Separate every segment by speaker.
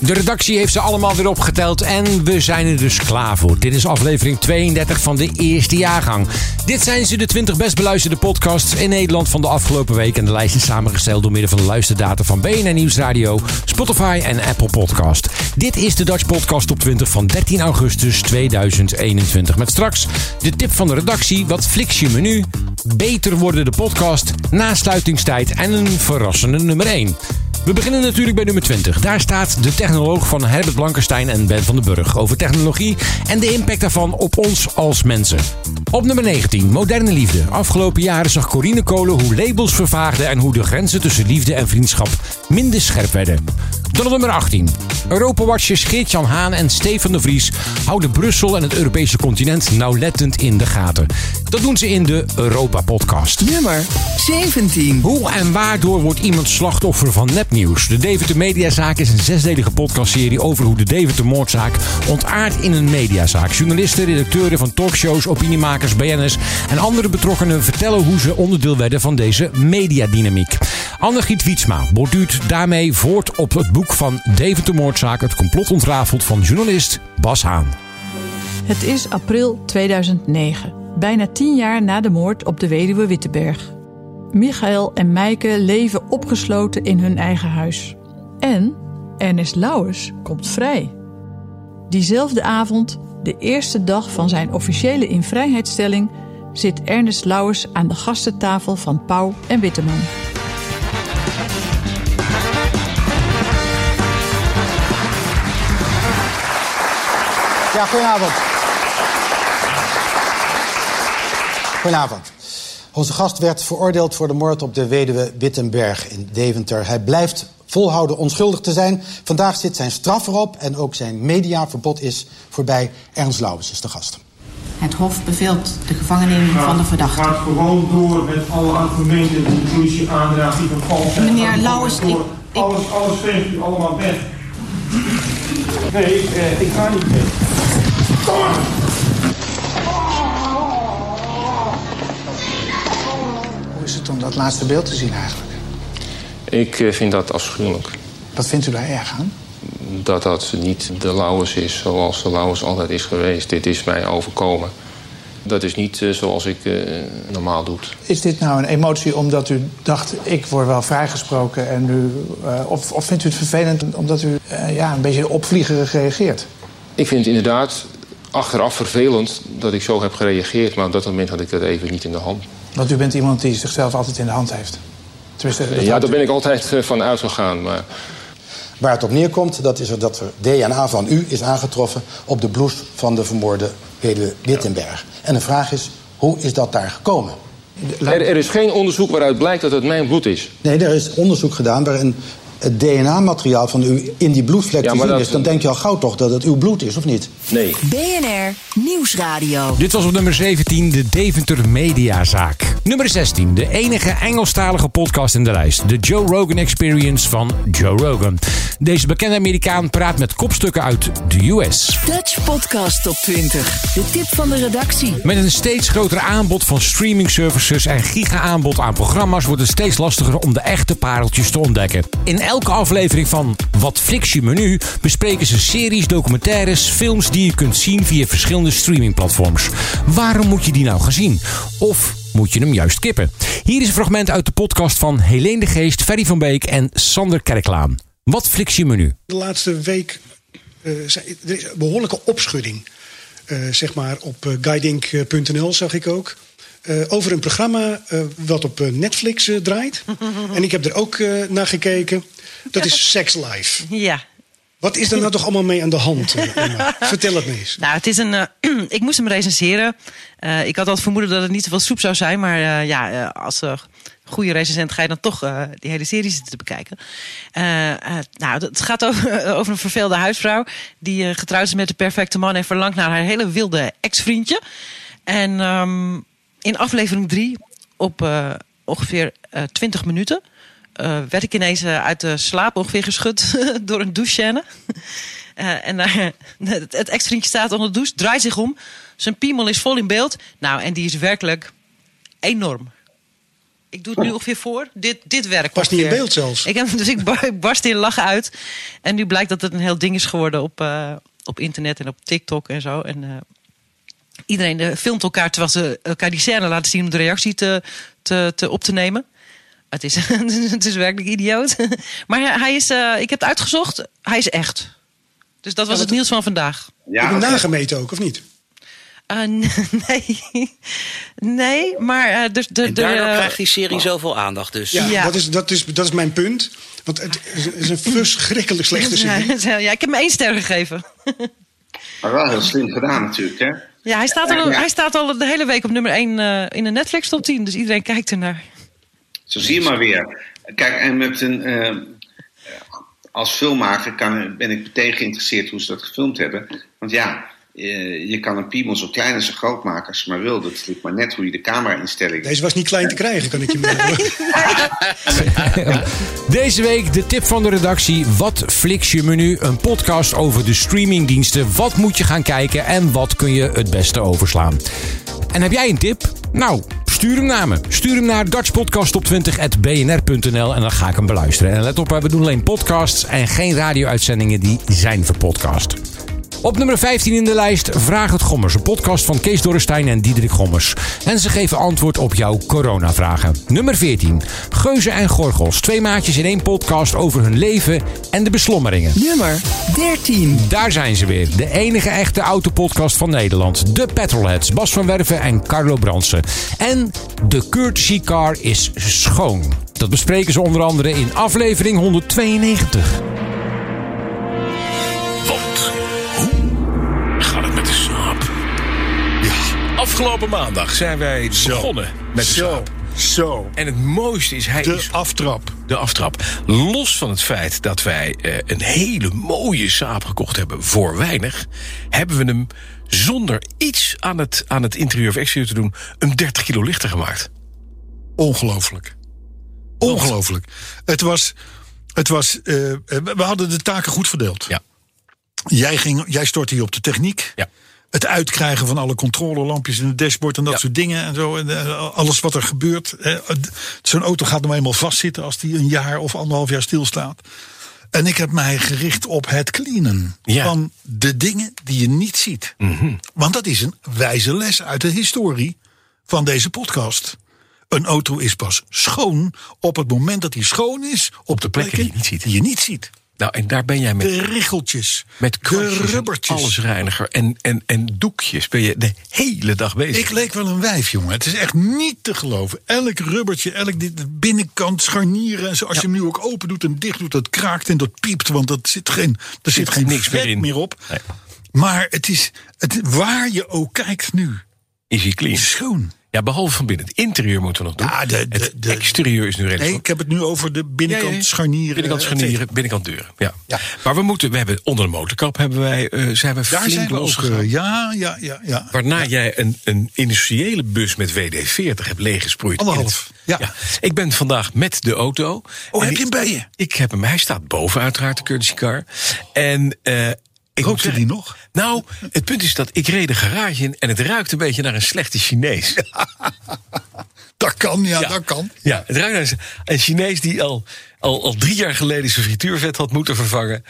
Speaker 1: De redactie heeft ze allemaal weer opgeteld en we zijn er dus klaar voor. Dit is aflevering 32 van de eerste jaargang. Dit zijn ze de 20 best beluisterde podcasts in Nederland van de afgelopen week. En de lijst is samengesteld door middel van de luisterdata van BNN Nieuwsradio, Spotify en Apple Podcast. Dit is de Dutch Podcast op 20 van 13 augustus 2021. Met straks de tip van de redactie, wat fliks je menu, beter worden de podcast, nasluitingstijd en een verrassende nummer 1. We beginnen natuurlijk bij nummer 20. Daar staat de technoloog van Herbert Blankenstein en Ben van den Burg over technologie en de impact daarvan op ons als mensen. Op nummer 19, moderne liefde. Afgelopen jaren zag Corine Kolen hoe labels vervaagden en hoe de grenzen tussen liefde en vriendschap minder scherp werden. Dan op nummer 18. Europawatchers Geert-Jan Haan en Stefan de Vries houden Brussel en het Europese continent nauwlettend in de gaten. Dat doen ze in de Europa-podcast.
Speaker 2: Nummer 17.
Speaker 1: Hoe en waardoor wordt iemand slachtoffer van nepnieuws? De Deventer Mediazaak is een zesdelige podcastserie over hoe de Deventer moordzaak ontaart in een mediazaak. Journalisten, redacteuren van talkshows, opiniemakers, BN'ers en andere betrokkenen vertellen hoe ze onderdeel werden van deze mediadynamiek. Annegiet Wietsma borduurt daarmee voort op het boek van Deventer moordzaak, het complot ontrafeld van journalist Bas Haan.
Speaker 3: Het is april 2009, bijna tien jaar na de moord op de weduwe Witteberg. Michael en Meike leven opgesloten in hun eigen huis. En Ernest Lauwers komt vrij. Diezelfde avond, de eerste dag van zijn officiële invrijheidstelling, zit Ernest Lauwers aan de gastentafel van Pauw en Witteman.
Speaker 4: Ja, goedenavond. Goedenavond. Onze gast werd veroordeeld voor de moord op de weduwe Wittenberg in Deventer. Hij blijft volhouden onschuldig te zijn. Vandaag zit zijn straf erop en ook zijn mediaverbod is voorbij. Ernst Lauwers is de gast.
Speaker 5: Het Hof beveelt de gevangenneming van de verdachte.
Speaker 6: gaat gewoon door met alle argumenten die de politie aandraagt. Die van vals zijn.
Speaker 5: Meneer Lauwers, ik- ik-
Speaker 6: Alles, alles veegt u allemaal weg. Nee, ik ga niet weg. Kom maar!
Speaker 7: Hoe is het om dat laatste beeld te zien eigenlijk?
Speaker 8: Ik eh, vind dat afschuwelijk.
Speaker 7: Wat vindt u daar erg aan?
Speaker 8: Dat dat niet de Lauwers is zoals de Lauwers altijd is geweest. Dit is mij overkomen. Dat is niet eh, zoals ik eh, normaal doe.
Speaker 7: Is dit nou een emotie omdat u dacht, ik word wel vrijgesproken... En u, eh, of, of vindt u het vervelend omdat u ja, een beetje opvliegerig reageert?
Speaker 8: Ik vind het inderdaad achteraf vervelend dat ik zo heb gereageerd... maar op dat moment had ik dat even niet in de hand.
Speaker 7: Want u bent iemand die zichzelf altijd in de hand heeft. Tenminste, dat
Speaker 8: ja, daar ben ik altijd van uitgegaan. Maar
Speaker 4: Waar het op neerkomt, dat is er dat er DNA van u is aangetroffen op de blouse van de vermoorde weduwe Wittenberg. En de vraag is, hoe is dat daar gekomen?
Speaker 8: er, er is geen onderzoek waaruit blijkt dat het mijn bloed is.
Speaker 4: Nee, er is onderzoek gedaan waarin het DNA-materiaal van u in die bloedvlek
Speaker 8: Ja,
Speaker 4: te
Speaker 8: maar
Speaker 4: zien
Speaker 8: dat-
Speaker 4: is. Dan denk je al gauw toch dat het uw bloed is, of niet?
Speaker 8: Nee.
Speaker 2: BNR Nieuwsradio.
Speaker 1: Dit was op nummer 17 de Deventer Mediazaak. Nummer 16, de enige Engelstalige podcast in de lijst. De Joe Rogan Experience van Joe Rogan. Deze bekende Amerikaan praat met kopstukken uit de US.
Speaker 2: Dutch Podcast Top 20. De tip van de redactie.
Speaker 1: Met een steeds groter aanbod van streaming services en giga-aanbod aan programma's wordt het steeds lastiger om de echte pareltjes te ontdekken. In elke aflevering van Wat Flix je menu bespreken ze series, documentaires, films die je kunt zien via verschillende streamingplatforms. Waarom moet je die nou gaan zien? Of moet je hem juist kippen? Hier is een fragment uit de podcast van Helene de Geest, Ferry van Beek en Sander Kerklaan. Wat Flix je menu?
Speaker 9: De laatste week eh, zijn- er is een behoorlijke opschudding. eh, zeg maar op eh, guiding.nl zag ik ook. eh, over een programma eh, wat op Netflix eh, draait. en ik heb er ook eh, naar gekeken. Dat is Sex Life.
Speaker 10: Ja.
Speaker 9: Wat is er nou toch allemaal mee aan de hand, eh, Emma? Vertel het me eens.
Speaker 10: Nou, het is een. eh, ik moest hem recenseren. Eh, ik had al het vermoeden dat het niet zoveel soep zou zijn. Maar ja, als goede recensent ga je dan toch die hele serie zitten te bekijken. Nou, het gaat over, over een verveelde huisvrouw. die getrouwd is met de perfecte man en verlangt naar haar hele wilde ex-vriendje. En ehm, in aflevering drie, op ongeveer eh 20 minuten. Eh, werd ik ineens eh, uit de slaap ongeveer geschud door een douchescène. Eh, en het, het ex-vriendje staat onder de douche, draait zich om. Zijn piemel is vol in beeld. Nou, en die is werkelijk enorm. Ik doe het nu ongeveer voor. Dit, dit werkt.
Speaker 9: Was niet in beeld zelfs.
Speaker 10: Ik heb, dus ik bar- ik barst in lachen uit. En nu blijkt dat het een heel ding is geworden op, op internet en op TikTok en zo. En iedereen filmt elkaar terwijl ze elkaar die scène laten zien om de reactie te, te, te op te nemen. Het is, het is werkelijk idioot. Maar hij- is, eh, ik heb het uitgezocht, hij is echt. Dus dat was
Speaker 9: Ja,
Speaker 10: het nieuws van vandaag.
Speaker 9: Ja, heb je hem nagemeten ook, of niet?
Speaker 10: Eh, nee. nee, maar eh, de, de,
Speaker 11: En daardoor krijgt die serie zoveel aandacht dus.
Speaker 9: Ja, Dat, is, dat, is, dat is mijn punt. Want het is- een verschrikkelijk slechte serie.
Speaker 10: Ja, ik heb hem één ster gegeven.
Speaker 12: Maar wel heel slim gedaan natuurlijk, hè?
Speaker 10: Ja, hij staat al,
Speaker 12: Ja.
Speaker 10: hij staat al de hele week op nummer 1 in de Netflix top 10. Dus iedereen kijkt ernaar.
Speaker 12: Zo zie je maar weer. Kijk, en met een, eh, als filmmaker kan, ben ik meteen geïnteresseerd hoe ze dat gefilmd hebben. Want ja, eh, je kan een piemel zo klein en zo groot maken als je maar wil. Dat ligt maar net hoe je de camera-instelling...
Speaker 9: Deze was niet klein te krijgen, kan ik je melden.
Speaker 1: Deze week de tip van de redactie. Wat fliks je menu? Een podcast over de streamingdiensten. Wat moet je gaan kijken en wat kun je het beste overslaan? En heb jij een tip? Nou, stuur hem naar me. Stuur hem naar dutchpodcast op20.bnr.nl en dan ga ik hem beluisteren. En let op, we doen alleen podcasts en geen radio-uitzendingen die zijn verpodcast. Op nummer 15 in de lijst Vraag het Gommers. Een podcast van Kees Dorrestein en Diederik Gommers. En ze geven antwoord op jouw coronavragen. Nummer 14. Geuzen en Gorgels. Twee maatjes in één podcast over hun leven en de beslommeringen.
Speaker 2: Nummer 13.
Speaker 1: Daar zijn ze weer. De enige echte autopodcast van Nederland. De Petrolheads. Bas van Werven en Carlo Bransen. En de courtesy car is schoon. Dat bespreken ze onder andere in aflevering 192.
Speaker 13: Afgelopen maandag zijn wij begonnen met de
Speaker 14: Zo.
Speaker 13: saap.
Speaker 14: Zo.
Speaker 13: En het mooiste is, hij
Speaker 14: De
Speaker 13: is
Speaker 14: aftrap.
Speaker 13: de aftrap. Los van het feit dat wij eh, een hele mooie saap gekocht hebben voor weinig, hebben we hem zonder iets aan het, aan het interieur of exterieur te doen, een 30 kilo lichter gemaakt.
Speaker 14: Ongelooflijk. Ongelooflijk. Het was. Het was eh, we hadden de taken goed verdeeld.
Speaker 13: Ja.
Speaker 14: Jij, ging, jij stortte hier op de techniek.
Speaker 13: Ja.
Speaker 14: Het uitkrijgen van alle controlelampjes in het dashboard en dat
Speaker 13: Ja.
Speaker 14: soort dingen. En zo. En, eh, alles wat er gebeurt. Zo'n auto gaat nou eenmaal vastzitten als die een jaar of anderhalf jaar stilstaat. En ik heb mij gericht op het cleanen
Speaker 13: Ja.
Speaker 14: van de dingen die je niet ziet.
Speaker 13: Mhm.
Speaker 14: Want dat is een wijze les uit de historie van deze podcast. Een auto is pas schoon op het moment dat hij schoon is op, de plekken,
Speaker 13: die je niet ziet.
Speaker 14: die je niet ziet.
Speaker 13: Nou, en daar ben jij met,
Speaker 14: De richeltjes,
Speaker 13: met
Speaker 14: de rubbertjes.
Speaker 13: allesreiniger en, en, en doekjes ben je de hele dag bezig.
Speaker 14: Ik leek wel een wijf, jongen. Het is echt niet te geloven. Elk rubbertje, elk dit, binnenkant, scharnieren. En zo, als je hem nu ook open doet en dicht doet, dat kraakt en dat piept. Want dat zit geen, er zit, geen
Speaker 13: niks meer in.
Speaker 14: meer op.
Speaker 13: Nee.
Speaker 14: Maar het is, het, waar je ook kijkt nu,
Speaker 13: Is hij clean?
Speaker 14: schoon.
Speaker 13: Ja, behalve van binnen. Het interieur moeten we nog doen.
Speaker 14: Ja, de- de-
Speaker 13: het
Speaker 14: de-
Speaker 13: exterieur is nu redelijk.
Speaker 14: Nee, ik heb het nu over de binnenkant
Speaker 13: Ja, ja.
Speaker 14: scharnieren.
Speaker 13: Binnenkant scharnieren, binnenkant deuren. Ja.
Speaker 14: Ja.
Speaker 13: Maar we moeten, we hebben onder de motorkap hebben wij, eh, zijn we
Speaker 14: Daar
Speaker 13: flink
Speaker 14: zijn we ook. ja, ja, ja, ja.
Speaker 13: Waarna jij een, een industriële bus met WD-40 hebt leeggesproeid.
Speaker 14: Anderhalf,
Speaker 13: het-
Speaker 14: ja.
Speaker 13: Ik ben vandaag met de auto.
Speaker 14: Oh,
Speaker 13: En
Speaker 14: heb je hem bij je?
Speaker 13: Ik heb hem, hij staat boven uiteraard, de courtesy car. En eh ik
Speaker 14: die nog?
Speaker 13: Nou, het punt is dat ik reed de garage in en het ruikt een beetje naar een slechte Chinees.
Speaker 14: Dat kan, ja,
Speaker 13: Ja.
Speaker 14: dat kan.
Speaker 13: Ja, het ruikt naar een Chinees die al, al, al drie jaar geleden zijn frituurvet had moeten vervangen.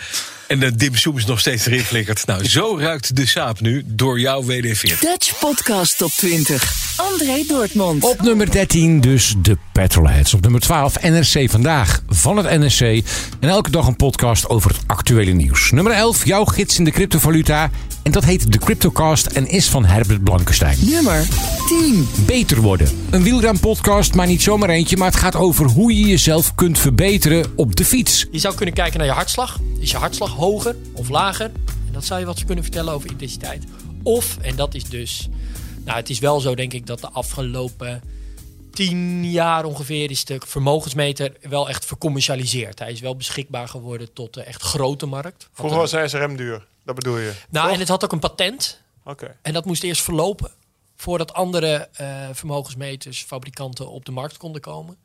Speaker 13: En de dimsum is nog steeds erin flikkert. Nou, zo ruikt de saap nu door jouw WD-40.
Speaker 2: Dutch Podcast Top 20. André Dortmund.
Speaker 1: Op nummer 13 dus de Petrolheads. Op nummer 12 NRC Vandaag van het NRC. En elke dag een podcast over het actuele nieuws. Nummer 11, jouw gids in de cryptovaluta. En dat heet de Cryptocast en is van Herbert Blankenstein.
Speaker 2: Nummer 10.
Speaker 1: Beter worden. Een wielrenpodcast, maar niet zomaar eentje. Maar het gaat over hoe je jezelf kunt verbeteren op de fiets.
Speaker 15: Je zou kunnen kijken naar je hartslag. Is je hartslag hoger of lager? En dat zou je wat kunnen vertellen over intensiteit. Of, en dat is dus... Nou, het is wel zo denk ik dat de afgelopen tien jaar ongeveer is de vermogensmeter wel echt vercommercialiseerd. Hij is wel beschikbaar geworden tot de echt grote markt.
Speaker 16: Vroeger was SRM duur, dat bedoel je?
Speaker 15: Nou,
Speaker 16: Toch?
Speaker 15: en het had ook een patent.
Speaker 16: Oké.
Speaker 15: En dat moest eerst verlopen voordat andere eh, vermogensmeters, fabrikanten op de markt konden komen.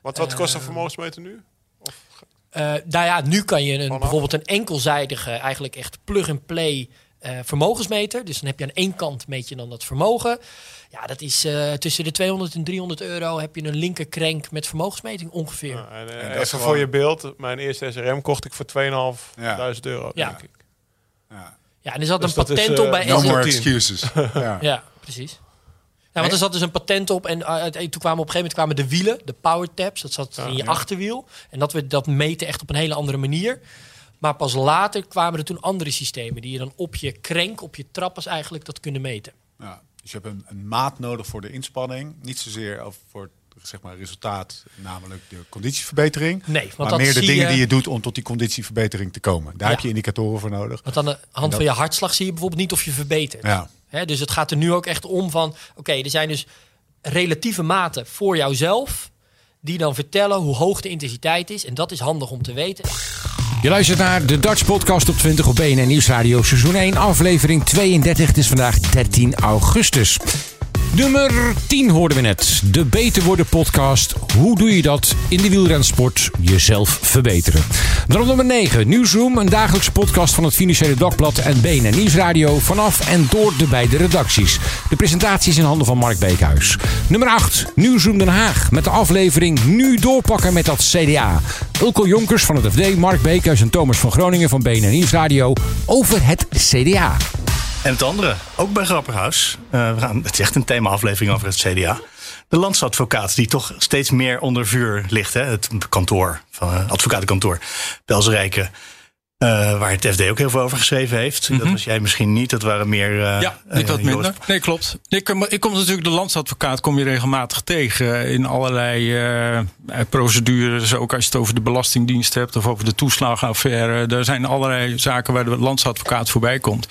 Speaker 16: Wat, wat kost een
Speaker 15: Eh,
Speaker 16: vermogensmeter nu?
Speaker 15: eh, nou ja, nu kan je een, bijvoorbeeld een enkelzijdige, eigenlijk echt plug-and-play eh, vermogensmeter. Dus dan heb je aan één kant meet je dan dat vermogen. Ja, dat is eh, tussen de 200 en 300 euro heb je een linker crank met vermogensmeting ongeveer.
Speaker 16: Ja, en, even
Speaker 15: is
Speaker 16: voor je beeld, mijn eerste SRM kocht ik voor 2.500 euro,
Speaker 15: Ja.
Speaker 16: denk ik.
Speaker 15: Ja, en er zat
Speaker 16: Dus
Speaker 15: een
Speaker 16: is,
Speaker 15: patent op bij
Speaker 16: no
Speaker 15: SRM.
Speaker 16: more excuses.
Speaker 15: ja.
Speaker 16: Ja.
Speaker 15: precies. Ja, want er zat dus een patent op en uh, toen kwamen op een gegeven moment kwamen de wielen, de power tabs, dat zat in je
Speaker 16: ja.
Speaker 15: achterwiel. En dat we dat meten echt op een hele andere manier. Maar pas later kwamen er toen andere systemen die je dan op je krenk, op je trappers eigenlijk dat kunnen meten.
Speaker 17: Ja, dus je hebt een, een maat nodig voor de inspanning. Niet zozeer voor het zeg maar, resultaat, namelijk de conditieverbetering.
Speaker 15: Nee, want
Speaker 17: maar
Speaker 15: dat
Speaker 17: meer de dingen
Speaker 15: je-
Speaker 17: die je doet om tot die conditieverbetering te komen. Daar
Speaker 15: Ja.
Speaker 17: heb je indicatoren voor nodig.
Speaker 15: Want aan de
Speaker 17: En
Speaker 15: hand
Speaker 17: dat-
Speaker 15: van je hartslag zie je bijvoorbeeld niet of je verbetert.
Speaker 17: Ja.
Speaker 15: Dus het gaat er nu ook echt om van, oké, er zijn dus relatieve maten voor jouzelf die dan vertellen hoe hoog de intensiteit is. En dat is handig om te weten.
Speaker 1: Je luistert naar de Dutch Podcast op 20 op BNN Nieuwsradio seizoen 1, aflevering 32. Het is vandaag 13 augustus. Nummer 10 hoorden we net. De Beter Worden podcast. Hoe doe je dat in de wielrensport? Jezelf verbeteren. Dan op nummer 9. Nieuwsroom, een dagelijkse podcast van het Financiële Dagblad en BNN Nieuwsradio. Vanaf en door de beide redacties. De presentatie is in handen van Mark Beekhuis. Nummer 8. Nieuwsroom Den Haag. Met de aflevering Nu doorpakken met dat CDA. Ulko Jonkers van het FD, Mark Beekhuis en Thomas van Groningen van BNN Nieuwsradio. Over het CDA.
Speaker 18: En het andere, ook bij Grapperhaus. Eh, we gaan, het is echt een thema-aflevering over het CDA. De landsadvocaat, die toch steeds meer onder vuur ligt. Hè? Het kantoor, van, eh, advocatenkantoor, Pelserijke. Eh, waar het FD ook heel veel over geschreven heeft. Dat was jij misschien niet, dat waren meer... eh,
Speaker 19: Ja, ik wat
Speaker 18: eh,
Speaker 19: minder.
Speaker 18: Joost.
Speaker 19: Nee, klopt. Ik, kom- ik kom natuurlijk de landsadvocaat kom je regelmatig tegen in allerlei eh, eh, procedures. Ook als je het over de Belastingdienst hebt of over de toeslagenaffaire. Er zijn allerlei zaken waar de landsadvocaat voorbij komt.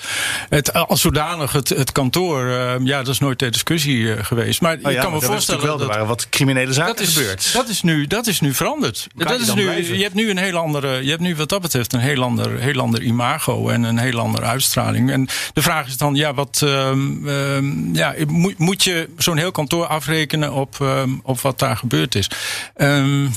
Speaker 19: Het, als zodanig, het, het kantoor, eh, ja, dat is nooit ter discussie eh, geweest. Maar
Speaker 18: Oh ja,
Speaker 19: ik kan
Speaker 18: maar
Speaker 19: me voorstellen
Speaker 18: wel,
Speaker 19: dat
Speaker 18: er waren wat criminele zaken
Speaker 19: dat is,
Speaker 18: gebeurd.
Speaker 19: Dat is nu, dat is nu veranderd.
Speaker 18: Kan
Speaker 19: Dat
Speaker 18: je
Speaker 19: is nu, je hebt nu een heel andere, je hebt nu wat dat betreft een heel ander, heel ander imago en een heel andere uitstraling. En de vraag is dan, ja, wat, ehm, ehm, ja, moet, moet je zo'n heel kantoor afrekenen op, ehm, op wat daar gebeurd is?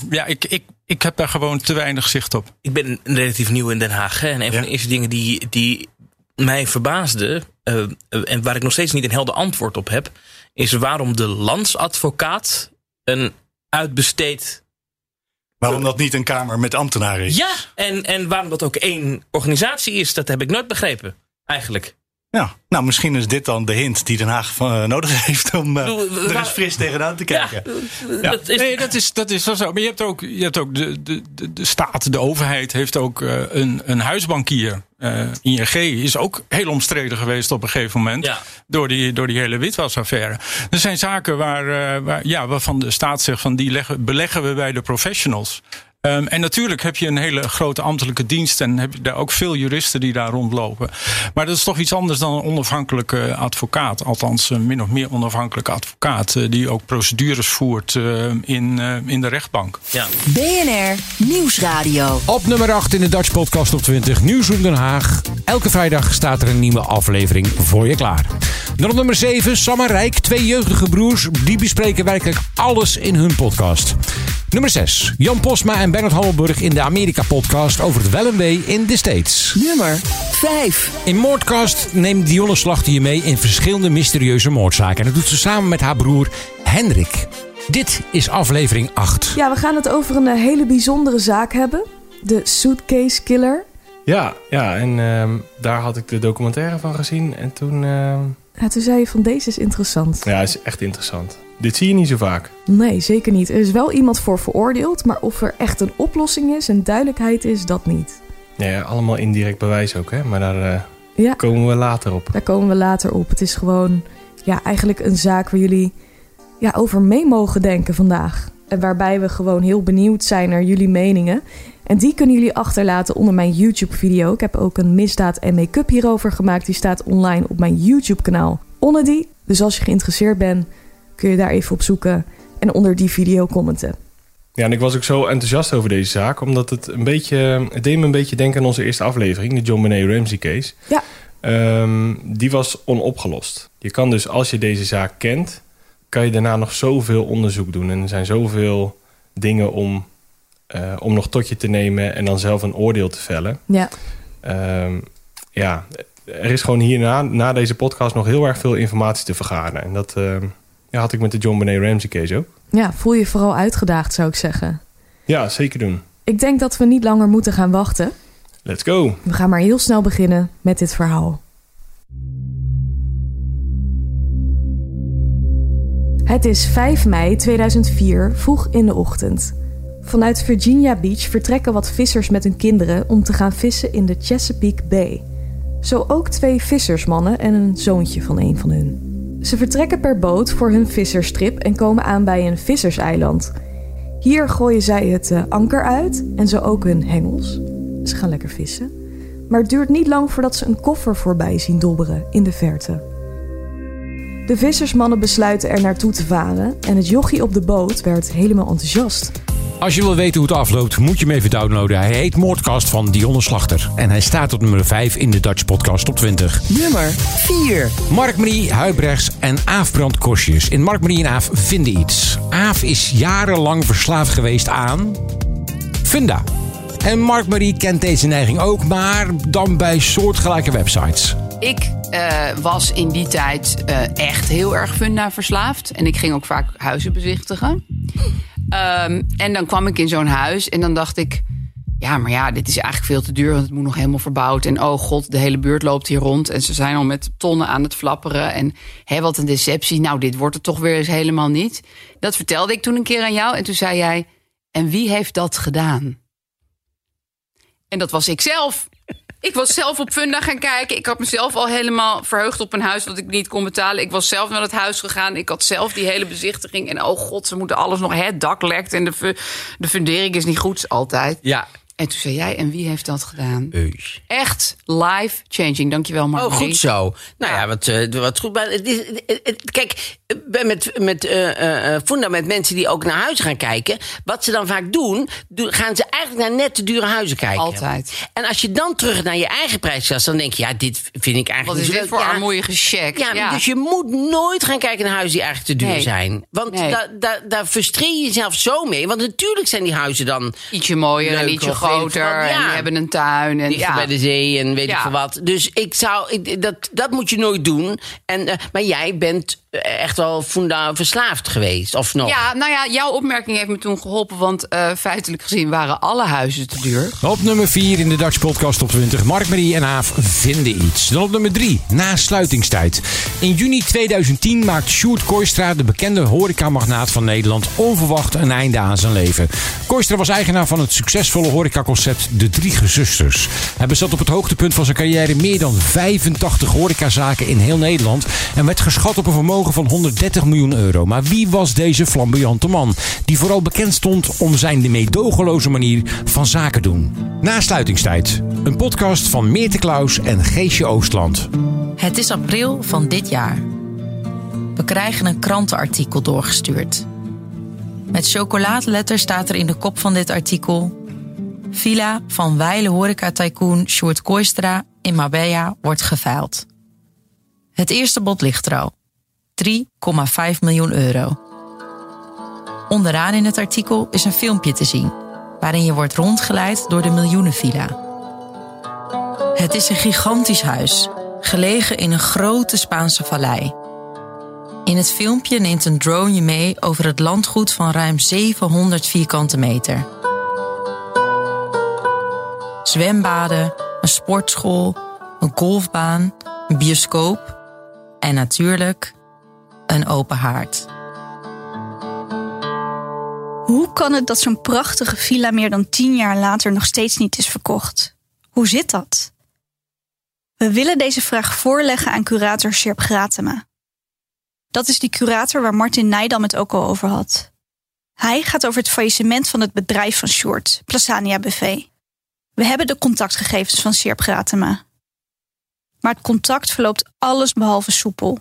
Speaker 19: Ja, ik, ik, ik heb daar gewoon te weinig zicht op.
Speaker 11: Ik ben relatief nieuw in Den Haag. Hè, en een van de eerste dingen die, die mij verbaasde. eh, eh, en waar ik nog steeds niet een helder antwoord op heb. is waarom de landsadvocaat een uitbesteed.
Speaker 18: Waarom dat niet een kamer met ambtenaren is?
Speaker 11: Ja, en, en waarom dat ook één organisatie is, dat heb ik nooit begrepen. Eigenlijk.
Speaker 18: Ja, nou misschien is dit dan de hint die Den Haag eh, nodig heeft om eh, er eens fris tegenaan te kijken.
Speaker 19: Ja, nee, dat is, dat is wel zo. Maar je hebt ook, je hebt ook de, de, de, de staat, de overheid heeft ook eh, een, een huisbankier. Eh, ING is ook heel omstreden geweest op een gegeven moment. Door, die, door die hele witwasaffaire. Er zijn zaken waar, eh, waar, ja, waarvan de staat zegt van die leggen, beleggen we bij de professionals. Ehm, en natuurlijk heb je een hele grote ambtelijke dienst en heb je daar ook veel juristen die daar rondlopen. Maar dat is toch iets anders dan een onafhankelijke advocaat. Althans, een min of meer onafhankelijke advocaat. eh, die ook procedures voert eh, in, eh, in de rechtbank.
Speaker 11: Ja.
Speaker 2: BNR Nieuwsradio.
Speaker 1: Op nummer 8 in de Dutch Podcast op 20, Nieuwsroom Den Haag. Elke vrijdag staat er een nieuwe aflevering voor je klaar. Dan op nummer 7, Sam en Rijk, twee jeugdige broers. Die bespreken werkelijk alles in hun podcast. Nummer 6, Jan Posma en Bernard Hammelburg in de Amerika-podcast over het wel en wee in de States.
Speaker 2: Nummer 5.
Speaker 1: In Moordcast neemt Dionne Slachter je mee in verschillende mysterieuze moordzaken. En dat doet ze samen met haar broer Hendrik. Dit is aflevering 8.
Speaker 20: Ja, we gaan het over een eh, hele bijzondere zaak hebben. De Suitcase Killer.
Speaker 21: Ja, ja en ehm, daar had ik de documentaire van gezien. En toen. ehm,
Speaker 20: Ja, toen zei je van deze is interessant.
Speaker 21: ja, is echt interessant. Dit zie je niet zo vaak.
Speaker 20: Nee, zeker niet. Er is wel iemand voor veroordeeld, maar of er echt een oplossing is en duidelijkheid is, dat niet.
Speaker 21: Ja, allemaal indirect bewijs ook, hè? Maar daar, eh,
Speaker 20: Ja.
Speaker 21: komen we later op.
Speaker 20: Daar komen we later op. Het is gewoon ja, eigenlijk een zaak waar jullie ja, over mee mogen denken vandaag. En waarbij we gewoon heel benieuwd zijn naar jullie meningen. En die kunnen jullie achterlaten onder mijn YouTube-video. Ik heb ook een misdaad en make-up hierover gemaakt. Die staat online op mijn YouTube-kanaal Onnedy. Dus als je geïnteresseerd bent, kun je daar even op zoeken en onder die video commenten.
Speaker 21: Ja, en ik was ook zo enthousiast over deze zaak, omdat het een beetje, het deed me een beetje denken aan onze eerste aflevering, de John Benet Ramsey case.
Speaker 20: Ja.
Speaker 21: Ehm, die was onopgelost. Je kan dus, als je deze zaak kent, kan je daarna nog zoveel onderzoek doen. En er zijn zoveel dingen om, eh, om nog tot je te nemen en dan zelf een oordeel te vellen.
Speaker 20: Ja.
Speaker 21: Ehm, ja, er is gewoon hierna, na deze podcast, nog heel erg veel informatie te vergaren. En dat ehm, ja, had ik met de John Benet Ramsey case ook.
Speaker 20: Ja, voel je vooral uitgedaagd, zou ik zeggen.
Speaker 21: Ja, zeker doen.
Speaker 20: Ik denk dat we niet langer moeten gaan wachten.
Speaker 21: Let's go.
Speaker 20: We gaan maar heel snel beginnen met dit verhaal. Het is 5 mei 2004, vroeg in de ochtend. Vanuit Virginia Beach vertrekken wat vissers met hun kinderen om te gaan vissen in de Chesapeake Bay. Zo ook twee vissersmannen en een zoontje van een van hun. Ze vertrekken per boot voor hun visserstrip en komen aan bij een visserseiland. Hier gooien zij het eh, anker uit en zo ook hun hengels. Ze gaan lekker vissen. Maar het duurt niet lang voordat ze een koffer voorbij zien dobberen in de verte. De vissersmannen besluiten er naartoe te varen en het jochie op de boot werd helemaal enthousiast.
Speaker 1: Als je wil weten hoe het afloopt, moet je hem even downloaden. Hij heet Moordcast van Dionne Slachter. En hij staat op nummer 5 in de Dutch Podcast Top 20.
Speaker 7: Nummer 4.
Speaker 1: Mark-Marie Huibrechts en Aaf Brand Kosjes. In Mark-Marie en Aaf vinden iets. Aaf is jarenlang verslaafd geweest aan... Funda. En Mark-Marie kent deze neiging ook, maar dan bij soortgelijke websites.
Speaker 10: Ik eh, was in die tijd eh, echt heel erg funda verslaafd. En ik ging ook vaak huizen bezichtigen. Ehm, en dan kwam ik in zo'n huis en dan dacht ik... Ja, maar ja, dit is eigenlijk veel te duur, want het moet nog helemaal verbouwd. En oh god, de hele buurt loopt hier rond. En ze zijn al met tonnen aan het flapperen. En hé, wat een deceptie. Nou, dit wordt het toch weer eens helemaal niet. Dat vertelde ik toen een keer aan jou. En toen zei jij, en wie heeft dat gedaan? En dat was ik zelf. Ik was zelf op Funda gaan kijken. Ik had mezelf al helemaal verheugd op een huis wat ik niet kon betalen. Ik was zelf naar het huis gegaan. Ik had zelf die hele bezichtiging. En oh god, ze moeten alles nog. Het dak lekt en de, de fundering is niet goed altijd.
Speaker 22: Ja.
Speaker 10: En toen zei jij, en wie heeft dat gedaan? Echt life changing. Dankjewel, Mark.
Speaker 22: Oh, goed zo. Nou ja, wat, eh, wat goed. Maar het is, het- het- kijk, met, met eh, eh, met mensen die ook naar huizen gaan kijken. Wat ze dan vaak doen, gaan ze eigenlijk naar net te dure huizen kijken.
Speaker 10: Altijd.
Speaker 22: En als je dan terug naar je eigen prijsklasse, dan denk je, ja, dit vind ik eigenlijk
Speaker 10: Wat is dit
Speaker 22: leuk.
Speaker 10: voor
Speaker 22: Ja,
Speaker 10: armoeige check?
Speaker 22: Ja,
Speaker 10: Ja.
Speaker 22: dus je moet nooit gaan kijken naar huizen die eigenlijk te duur
Speaker 10: Nee.
Speaker 22: zijn. Want
Speaker 10: Nee.
Speaker 22: daar daar daar frustreer je jezelf zo mee. Want natuurlijk zijn die huizen dan...
Speaker 10: Ietsje mooier en ietsje groter.
Speaker 22: wat.
Speaker 10: En die hebben een tuin. En,
Speaker 22: Dichter
Speaker 10: ja.
Speaker 22: bij de zee en weet ik veel wat. Dus ik zou, ik, dat, dat moet je nooit doen. En, eh, maar jij bent eh, echt wel funda verslaafd geweest, of nog?
Speaker 10: Ja, nou ja, jouw opmerking heeft me toen geholpen. Want eh, feitelijk gezien waren alle huizen te duur.
Speaker 1: Op nummer 4 in de Dutch Podcast Top 20. Mark-Marie en Aaf vinden iets. Dan op nummer 3, na sluitingstijd. In juni 2010 maakt Sjoerd Kooistra, de bekende horecamagnaat van Nederland, onverwacht een einde aan zijn leven. Kooistra was eigenaar van het succesvolle horecaconcept De Drie Gezusters. Hij bezat op het hoogtepunt van zijn carrière meer dan 85 horecazaken in heel Nederland en werd geschat op een vermogen van 130 miljoen euro. Maar wie was deze flamboyante man? Die vooral bekend stond om zijn meedogenloze manier van zaken doen. Na sluitingstijd. Een podcast van Meerte Klaus en Geesje Oostland.
Speaker 23: Het is april van dit jaar. We krijgen een krantenartikel doorgestuurd. Met chocoladeletters staat er in de kop van dit artikel... Villa van wijle horeca-tycoon Sjoerd in Marbella wordt geveild. Het eerste bod ligt er al. 3,5 miljoen euro. Onderaan in het artikel is een filmpje te zien... waarin je wordt rondgeleid door de miljoenenvilla. Het is een gigantisch huis, gelegen in een grote Spaanse vallei. In het filmpje neemt een drone je mee over het landgoed van ruim 700 vierkante meter. Zwembaden, een sportschool, een golfbaan, een bioscoop en natuurlijk een open haard.
Speaker 24: Hoe kan het dat zo'n prachtige villa meer dan tien jaar later nog steeds niet is verkocht? Hoe zit dat? We willen deze vraag voorleggen aan curator Sjerp Gratema. Dat is die curator waar Martin Nijdam het ook al over had. Hij gaat over het faillissement van het bedrijf van Short, Plasania BV. We hebben de contactgegevens van Sjerp Gratema. Maar het contact verloopt alles behalve soepel.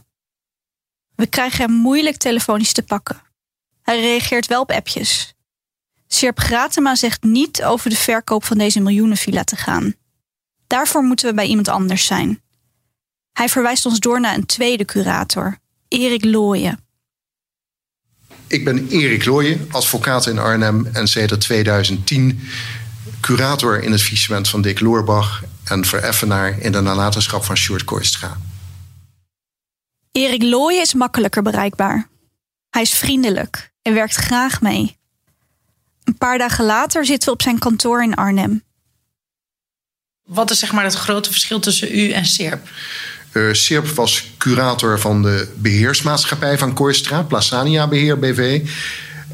Speaker 24: We krijgen hem moeilijk telefonisch te pakken. Hij reageert wel op appjes. Sjerp Gratema zegt niet over de verkoop van deze miljoenenvilla te gaan. Daarvoor moeten we bij iemand anders zijn. Hij verwijst ons door naar een tweede curator, Erik Looyen.
Speaker 25: Ik ben Erik Looyen, advocaat in Arnhem en sinds 2010 curator in het faillissement van Dick Loorbach en vereffenaar in de nalatenschap van Sjoerd Kooistra.
Speaker 24: Erik Looyen is makkelijker bereikbaar. Hij is vriendelijk en werkt graag mee. Een paar dagen later zitten we op zijn kantoor in Arnhem.
Speaker 26: Wat is zeg maar het grote verschil tussen u en SERP?
Speaker 25: Uh, SERP was curator van de beheersmaatschappij van Kooistra, Plasania Beheer BV.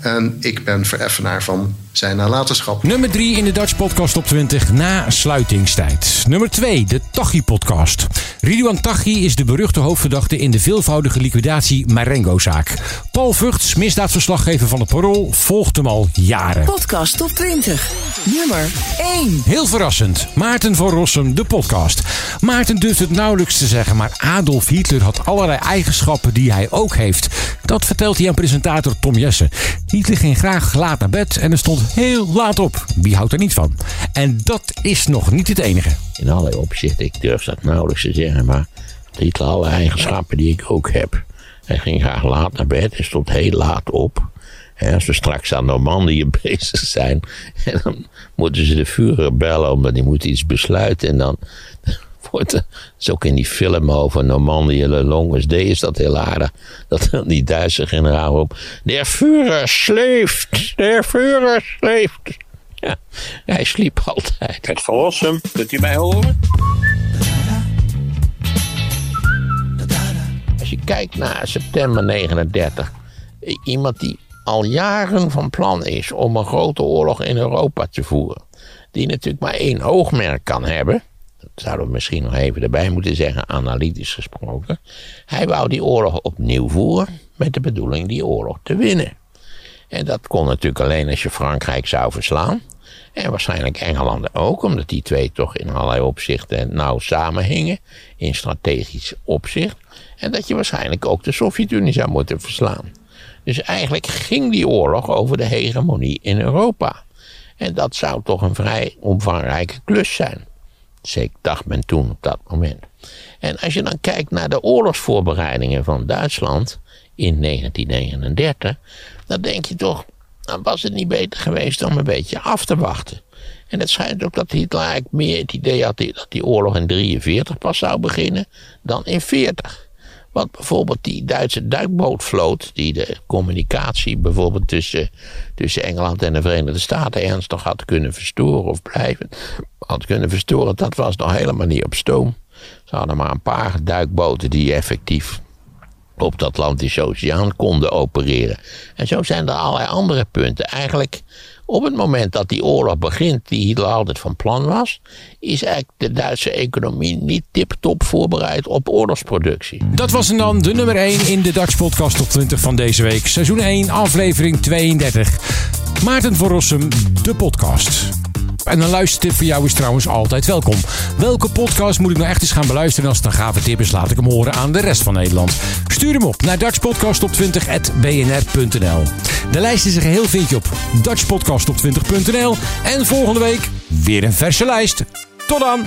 Speaker 25: En ik ben vereffenaar van zijn nalatenschap.
Speaker 1: Nummer 3 in de Dutch Podcast op 20 na sluitingstijd. Nummer 2, de Tachi Podcast. Ridouan Tachi is de beruchte hoofdverdachte in de veelvoudige liquidatie Marengo-zaak. Paul Vugts, misdaadverslaggever van het Parool, volgt hem al jaren.
Speaker 2: Podcast top 20. Nummer 1.
Speaker 1: Heel verrassend. Maarten van Rossum, de podcast. Maarten durft het nauwelijks te zeggen, maar Adolf Hitler had allerlei eigenschappen die hij ook heeft. Dat vertelt hij aan presentator Tom Jessen. Hitler ging graag laat naar bed en er stond heel laat op. Wie houdt er niet van? En dat is nog niet het enige.
Speaker 27: In allerlei opzichten, ik durf dat nauwelijks te zeggen, maar had alle eigenschappen die ik ook heb. Hij ging graag laat naar bed en stond heel laat op. Als we straks aan Normandië bezig zijn, en dan moeten ze de Führer bellen, omdat die moet iets besluiten. En dan er, is ook in die film over Normandië, Le Longus D is dat heel aardig. Dat die Duitse generaal op, der Führer sleeft, der Führer sleeft. Ja, hij sliep altijd. Het verlossen, kunt u mij horen? Als je kijkt naar september 39, iemand die al jaren van plan is om een grote oorlog in Europa te voeren, die natuurlijk maar één oogmerk kan hebben, dat zouden we misschien nog even erbij moeten zeggen, analytisch gesproken. Hij wou die oorlog opnieuw voeren met de bedoeling die oorlog te winnen. En dat kon natuurlijk alleen als je Frankrijk zou verslaan. En waarschijnlijk Engeland ook, omdat die twee toch in allerlei opzichten nauw samenhingen. In strategisch opzicht. En dat je waarschijnlijk ook de Sovjet-Unie zou moeten verslaan. Dus eigenlijk ging die oorlog over de hegemonie in Europa. En dat zou toch een vrij omvangrijke klus zijn. Zeker dacht men toen op dat moment. En als je dan kijkt naar de oorlogsvoorbereidingen van Duitsland in 1939, dan denk je toch, dan was het niet beter geweest om een beetje af te wachten. En het schijnt ook dat Hitler eigenlijk meer het idee had dat die oorlog in 43 pas zou beginnen dan in 40. Want bijvoorbeeld die Duitse duikbootvloot, die de communicatie bijvoorbeeld tussen, tussen Engeland en de Verenigde Staten ernstig had kunnen verstoren of blijven had kunnen verstoren, dat was nog helemaal niet op stoom. Ze hadden maar een paar duikboten die effectief op de Atlantische Oceaan konden opereren. En zo zijn er allerlei andere punten. Eigenlijk op het moment dat die oorlog begint, die Hitler altijd van plan was, is eigenlijk de Duitse economie niet tip-top voorbereid op oorlogsproductie.
Speaker 1: Dat was dan de nummer 1 in de Dutch Podcast op 20 van deze week. Seizoen 1, aflevering 32. Maarten van Rossum, de podcast. En een luistertip voor jou is trouwens altijd welkom. Welke podcast moet ik nou echt eens gaan beluisteren? En als het een gave tip is, laat ik hem horen aan de rest van Nederland. Stuur hem op naar dutchpodcastop20.bnr.nl De lijst is er geheel vind je op dutchpodcastop20.nl En volgende week weer een verse lijst. Tot dan!